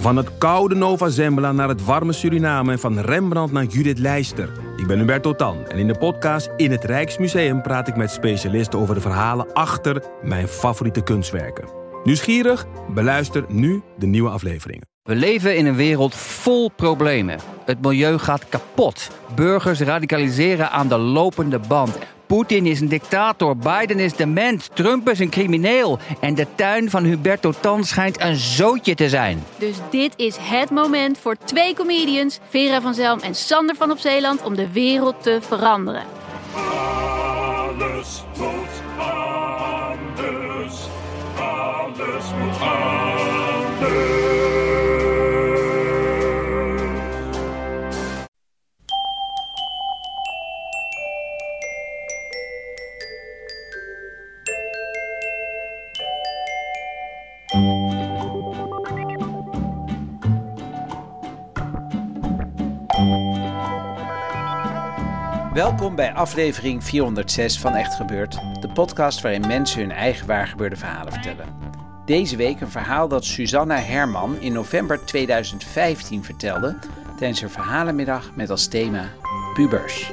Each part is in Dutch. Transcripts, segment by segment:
Van het koude Nova Zembla naar het warme Suriname en van Rembrandt naar Judith Leister. Ik ben Hubert Totan en in de podcast In het Rijksmuseum praat ik met specialisten over de verhalen achter mijn favoriete kunstwerken. Nieuwsgierig? Beluister nu de nieuwe afleveringen. We leven in een wereld vol problemen. Het milieu gaat kapot. Burgers radicaliseren aan de lopende band. Poetin is een dictator, Biden is dement, Trump is een crimineel. En de tuin van Huberto Tan schijnt een zootje te zijn. Dus dit is het moment voor twee comedians, Vera van Zelm en Sander van op Zeeland, om de wereld te veranderen. Alles moet anders. Alles moet anders. Welkom bij aflevering 406 van Echt Gebeurd, de podcast waarin mensen hun eigen waargebeurde verhalen vertellen. Deze week een verhaal dat Susanna Herman in november 2015 vertelde tijdens haar verhalenmiddag met als thema pubers.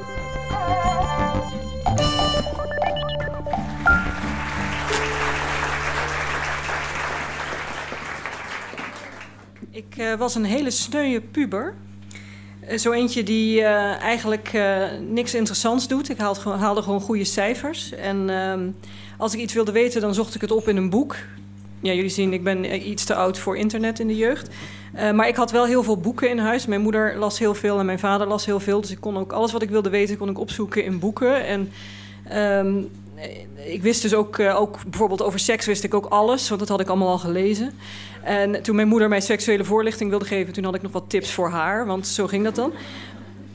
Ik eh, was een hele sneuwe puber. Eh, zo eentje die eh, eigenlijk eh, niks interessants doet. Ik haalde, gewoon- haalde gewoon goede cijfers. En ehm, als ik iets wilde weten, dan zocht ik het op in een boek. Ja, jullie zien, ik ben iets te oud voor internet in de jeugd. Maar ik had wel heel veel boeken in huis. Mijn moeder las heel veel en mijn vader las heel veel. Dus ik kon ook alles wat ik wilde weten, kon ik opzoeken in boeken. En ehm, eh, ik wist dus ook, eh, ook bijvoorbeeld over seks wist ik ook alles, want dat had ik allemaal al gelezen. En toen mijn moeder mij seksuele voorlichting wilde geven, toen had ik nog wat tips voor haar, want zo ging dat dan.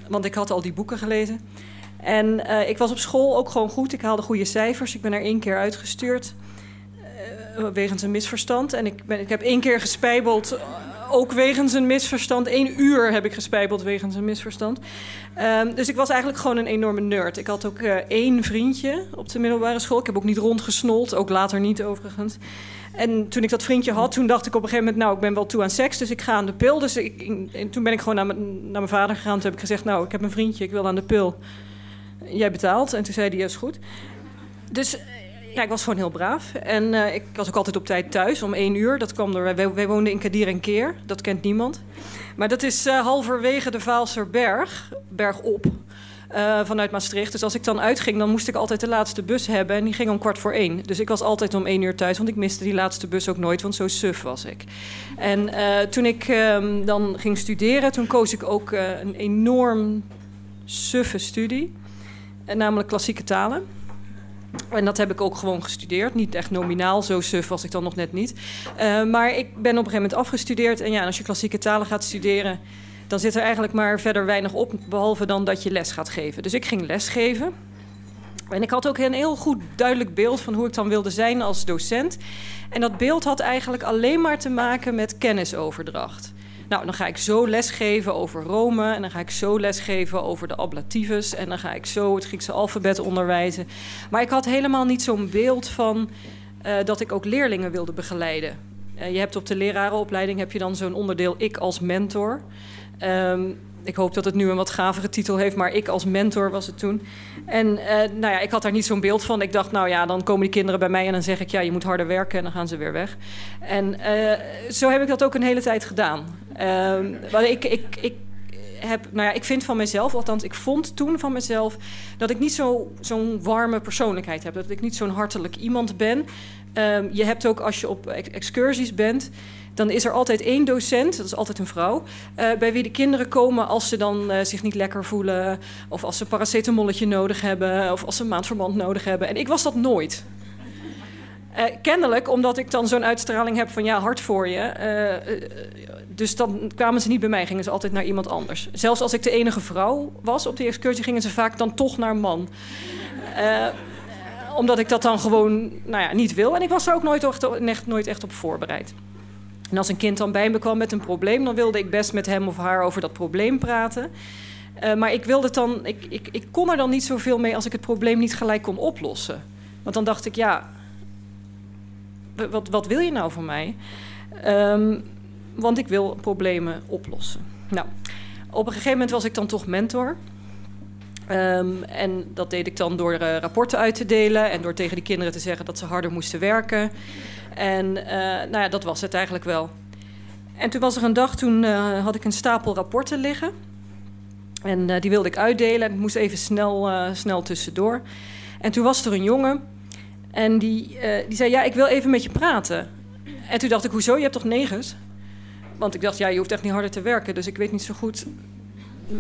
Want ik had al die boeken gelezen. En eh, ik was op school ook gewoon goed. Ik haalde goede cijfers. Ik ben er één keer uitgestuurd eh, wegens een misverstand. En ik, ben, ik heb één keer gespijbeld, ook wegens een misverstand. Eén uur heb ik gespijbeld wegens een misverstand. Ehm, dus ik was eigenlijk gewoon een enorme nerd. Ik had ook eh, één vriendje op de middelbare school. Ik heb ook niet rondgesnold, ook later niet overigens. En toen ik dat vriendje had, toen dacht ik op een gegeven moment... nou, ik ben wel toe aan seks, dus ik ga aan de pil. Dus ik, en toen ben ik gewoon naar mijn, naar mijn vader gegaan. Toen heb ik gezegd, nou, ik heb een vriendje, ik wil aan de pil. Jij betaalt. En toen zei hij, ja, is goed. Dus ja, ik was gewoon heel braaf. En eh, ik was ook altijd op tijd thuis, om één uur. Dat kwam door, wij, woonden in Kadir en Keer. Dat kent niemand. Maar dat is eh, halverwege de Vaalserberg, bergop, eh vanuit Maastricht. Dus als ik dan uitging, dan moest ik altijd de laatste bus hebben. En die ging om kwart voor één. Dus ik was altijd om één uur thuis, want ik miste die laatste bus ook nooit. Want zo suf was ik. En toen ik ehm, dan ging studeren, toen koos ik ook een enorm suffe studie. Namelijk klassieke talen. En dat heb ik ook gewoon gestudeerd. Niet echt nominaal, zo suf was ik dan nog net niet. Eh, maar ik ben op een gegeven moment afgestudeerd. En ja, als je klassieke talen gaat studeren... dan zit er eigenlijk maar verder weinig op... behalve dan dat je les gaat geven. Dus ik ging lesgeven. En ik had ook een heel goed duidelijk beeld... van hoe ik dan wilde zijn als docent. En dat beeld had eigenlijk alleen maar te maken met kennisoverdracht. Nou, dan ga ik zo lesgeven over Rome... en dan ga ik zo lesgeven over de ablativus... en dan ga ik zo het Griekse alfabet onderwijzen. Maar ik had helemaal niet zo'n beeld van eh, dat ik ook leerlingen wilde begeleiden. Eh, je hebt op de lerarenopleiding heb je dan zo'n onderdeel ik als mentor. Ehm, ik hoop dat het nu een wat gavere titel heeft, maar ik als mentor was het toen. En eh, nou ja, ik had daar niet zo'n beeld van. Ik dacht, nou ja, dan komen die kinderen bij mij en dan zeg ik, ja, je moet harder werken en dan gaan ze weer weg. En eh, zo heb ik dat ook een hele tijd gedaan. Maar ik, ik, ik heb, nou ja, ik vind van mezelf, althans, ik vond toen van mezelf dat ik niet zo- zo'n warme persoonlijkheid heb. Dat ik niet zo'n hartelijk iemand ben. Ehm, je hebt ook als je op ex- excursies bent, dan is er altijd één docent, dat is altijd een vrouw, eh, bij wie de kinderen komen als ze dan eh, zich niet lekker voelen, of als ze een paracetamolletje nodig hebben, of als ze een maandverband nodig hebben. En ik was dat nooit. Eh, kennelijk, omdat ik dan zo'n uitstraling heb van ja, hard voor je. eh, eh, dus dan kwamen ze niet bij mij, gingen ze altijd naar iemand anders. Zelfs als ik de enige vrouw was op die excursie, gingen ze vaak dan toch naar een man. Omdat ik dat dan gewoon nou ja, niet wil. En ik was er ook nooit echt, nooit echt op voorbereid. En als een kind dan bij me kwam met een probleem, dan wilde ik best met hem of haar over dat probleem praten. Maar ik, wilde dan, ik, ik, ik kon er dan niet zoveel mee als ik het probleem niet gelijk kon oplossen. Want dan dacht ik, ja, wat, wat wil je nou van mij? Ehm, want ik wil problemen oplossen. Nou, op een gegeven moment was ik dan toch mentor. Ehm, en dat deed ik dan door eh, rapporten uit te delen en door tegen die kinderen te zeggen dat ze harder moesten werken. En eh, nou ja, dat was het eigenlijk wel. En toen was er een dag, toen eh, had ik een stapel rapporten liggen. En die wilde ik uitdelen en ik moest even snel, snel tussendoor. En toen was er een jongen en die, die zei, ja, ik wil even met je praten. En toen dacht ik, hoezo? Je hebt toch negens? Want ik dacht, ja, je hoeft echt niet harder te werken. Dus ik weet niet zo goed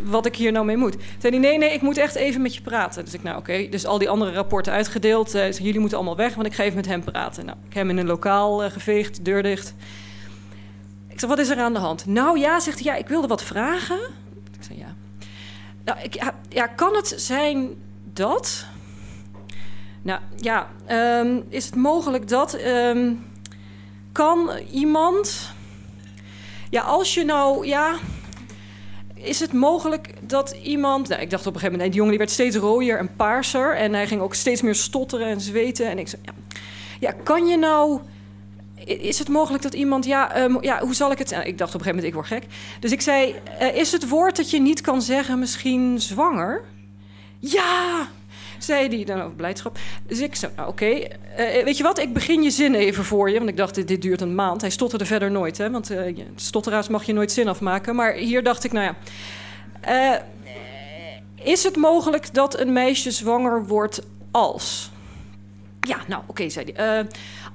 wat ik hier nou mee moet. Zei hij, nee, nee, ik moet echt even met je praten. Dus ik, nou oké, dus al die andere rapporten uitgedeeld. Uh, jullie moeten allemaal weg, want ik ga even met hem praten. Nou, ik heb hem in een lokaal uh, geveegd, deur dicht. Ik zeg, wat is er aan de hand? Nou ja, zegt hij, ja, ik wilde wat vragen. Ik zei, ja. Nou, ik, ja, kan het zijn dat... Nou ja, um, is het mogelijk dat... Um, kan iemand... Ja, als je nou... Ja, is het mogelijk dat iemand... Nou, ik dacht op een gegeven moment, nee, die jongen die werd steeds rooier en paarser... en hij ging ook steeds meer stotteren en zweten. En ik zei, ja, ja kan je nou... Is het mogelijk dat iemand, ja, um, ja hoe zal ik het... Nou, ik dacht op een gegeven moment, ik word gek. Dus ik zei, uh, is het woord dat je niet kan zeggen misschien zwanger? Ja, zei hij dan over blijdschap. Dus ik zei, nou, oké, uh, eh, weet je wat, ik begin je zin even voor je. Want ik dacht, dit, dit duurt een maand. Hij stotterde verder nooit, hè, want uh, stotteraars mag je nooit zin afmaken. Maar hier dacht ik, nou ja... Is het mogelijk dat een meisje zwanger wordt als... Ja, nou, oké, zei hij.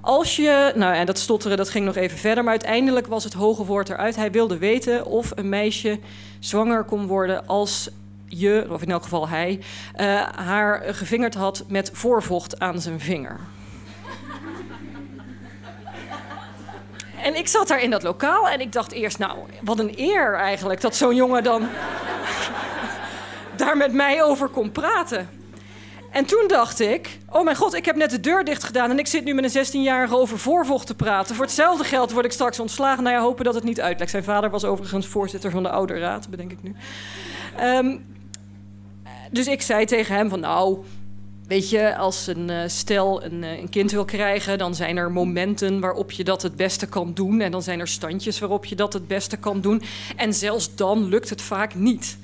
als je... Nou ja, dat stotteren, dat ging nog even verder. Maar uiteindelijk was het hoge woord eruit. Hij wilde weten of een meisje zwanger kon worden als je, of in elk geval hij, uh, haar gevingerd had met voorvocht aan zijn vinger. en ik zat daar in dat lokaal en ik dacht eerst, nou, wat een eer eigenlijk dat zo'n jongen dan daar met mij over kon praten. En toen dacht ik, oh mijn god, ik heb net de deur dicht gedaan en ik zit nu met een 16-jarige over voorvocht te praten. Voor hetzelfde geld word ik straks ontslagen. Nou ja, hopen dat het niet uitlekt. Zijn vader was overigens voorzitter van de ouderraad, bedenk ik nu. Um, dus ik zei tegen hem van nou, weet je, als een uh, stel een, uh, een, kind wil krijgen, dan zijn er momenten waarop je dat het beste kan doen. En dan zijn er standjes waarop je dat het beste kan doen. En zelfs dan lukt het vaak niet.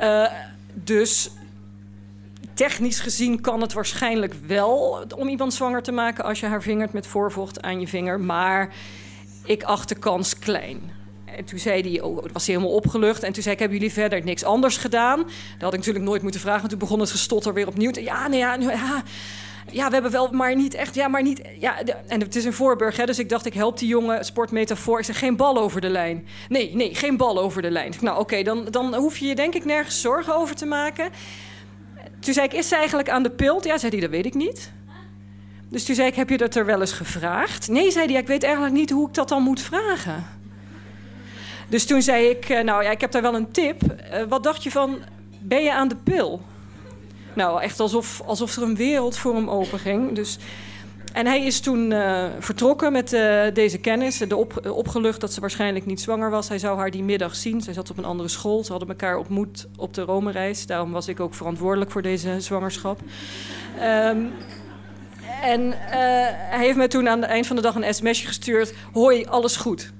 Uh, dus technisch gezien kan het waarschijnlijk wel om iemand zwanger te maken als je haar vingert met voorvocht aan je vinger. Maar ik acht de kans klein. En toen zei hij, oh, was hij helemaal opgelucht. En toen zei ik, hebben jullie verder niks anders gedaan? Dat had ik natuurlijk nooit moeten vragen. toen begon het gestotter weer opnieuw. Ja, nee, ja, ja, ja, we hebben wel, maar niet echt. Ja, maar niet. Ja, en het is een Voorburg, hè, dus ik dacht, ik help die jongen, sportmetafoor. Ik zeg, geen bal over de lijn. Nee, nee, geen bal over de lijn. Nou, oké, dan, dan hoef je je denk ik nergens zorgen over te maken. Toen zei ik, is ze eigenlijk aan de pult? Ja, zei hij, dat weet ik niet. Dus toen zei ik, heb je dat er wel eens gevraagd? Nee, zei hij, ik weet eigenlijk niet hoe ik dat dan moet vragen. Dus toen zei ik, eh, nou ja, ik heb daar wel een tip. Uh, wat dacht je van, ben je aan de pil? Nou, echt alsof, alsof er een wereld voor hem open ging. Dus, en hij is toen uh, vertrokken met deze kennis. De op, opgelucht dat ze waarschijnlijk niet zwanger was. Hij zou haar die middag zien. Zij zat op een andere school. Ze hadden elkaar ontmoet op de Rome-reis. Daarom was ik ook verantwoordelijk voor deze zwangerschap. Um, en hij heeft me toen aan het eind van de dag een sms'je gestuurd. Hoi, alles goed.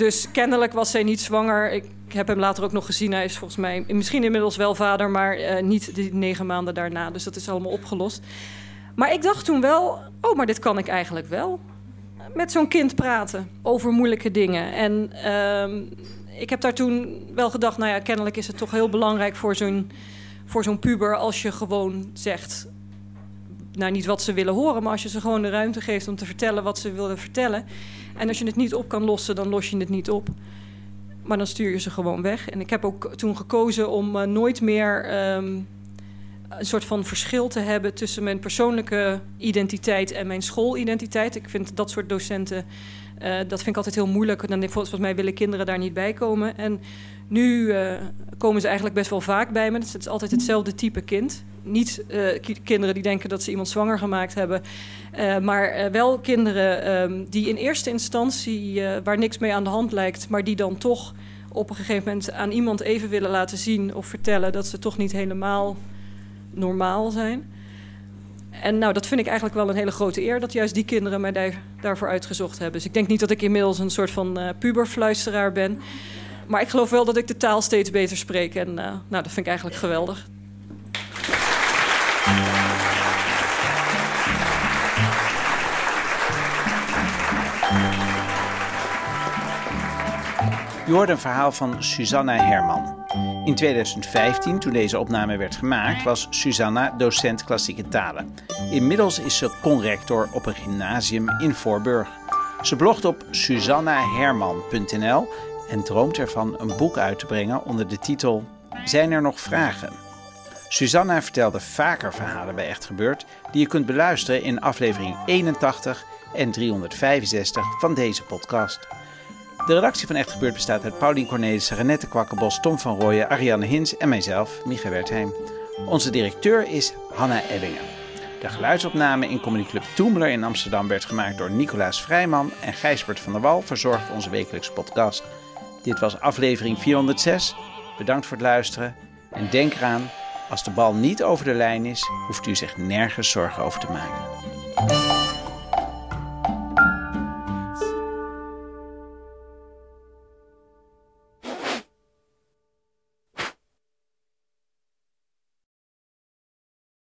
Dus kennelijk was zij niet zwanger. Ik heb hem later ook nog gezien. Hij is volgens mij misschien inmiddels wel vader, maar uh, niet die negen maanden daarna. Dus dat is allemaal opgelost. Maar ik dacht toen wel, oh, maar dit kan ik eigenlijk wel. Met zo'n kind praten over moeilijke dingen. En uh, ik heb daar toen wel gedacht, nou ja, kennelijk is het toch heel belangrijk voor zo'n, voor zo'n puber als je gewoon zegt, nou niet wat ze willen horen, maar als je ze gewoon de ruimte geeft om te vertellen wat ze willen vertellen. En als je het niet op kan lossen, dan los je het niet op. Maar dan stuur je ze gewoon weg. En ik heb ook toen gekozen om uh, nooit meer um, een soort van verschil te hebben tussen mijn persoonlijke identiteit en mijn schoolidentiteit. Ik vind dat soort docenten, uh, dat vind ik altijd heel moeilijk. Dan, volgens mij willen kinderen daar niet bij komen. En nu uh, komen ze eigenlijk best wel vaak bij me. Het is altijd hetzelfde type kind niet uh, kinderen die denken dat ze iemand zwanger gemaakt hebben. Uh, maar wel kinderen um, die in eerste instantie, waar niks mee aan de hand lijkt, maar die dan toch op een gegeven moment aan iemand even willen laten zien of vertellen dat ze toch niet helemaal normaal zijn. En nou, dat vind ik eigenlijk wel een hele grote eer dat juist die kinderen mij daar, daarvoor uitgezocht hebben. Dus ik denk niet dat ik inmiddels een soort van puberfluisteraar ben. Maar ik geloof wel dat ik de taal steeds beter spreek. En uh, nou, dat vind ik eigenlijk geweldig. Je hoorde een verhaal van Susanna Herman. In 2015, toen deze opname werd gemaakt, was Susanna docent klassieke talen. Inmiddels is ze conrector op een gymnasium in Voorburg. Ze blogt op susannaherman.nl en droomt ervan een boek uit te brengen onder de titel Zijn er nog vragen? Susanna vertelde vaker verhalen bij Echt Gebeurd die je kunt beluisteren in aflevering 81 en 365 van deze podcast. De redactie van Echt Gebeurd bestaat uit Paulien Cornelissen, Renette Kwakkenbos, Tom van Rooyen, Ariane Hins en mijzelf, Micha Wertheim. Onze directeur is Hanna Ebbingen. De geluidsopname in Club Toemler in Amsterdam werd gemaakt door Nicolaas Vrijman en Gijsbert van der Wal verzorgt onze wekelijkse podcast. Dit was aflevering 406. Bedankt voor het luisteren en denk eraan, als de bal niet over de lijn is, hoeft u zich nergens zorgen over te maken.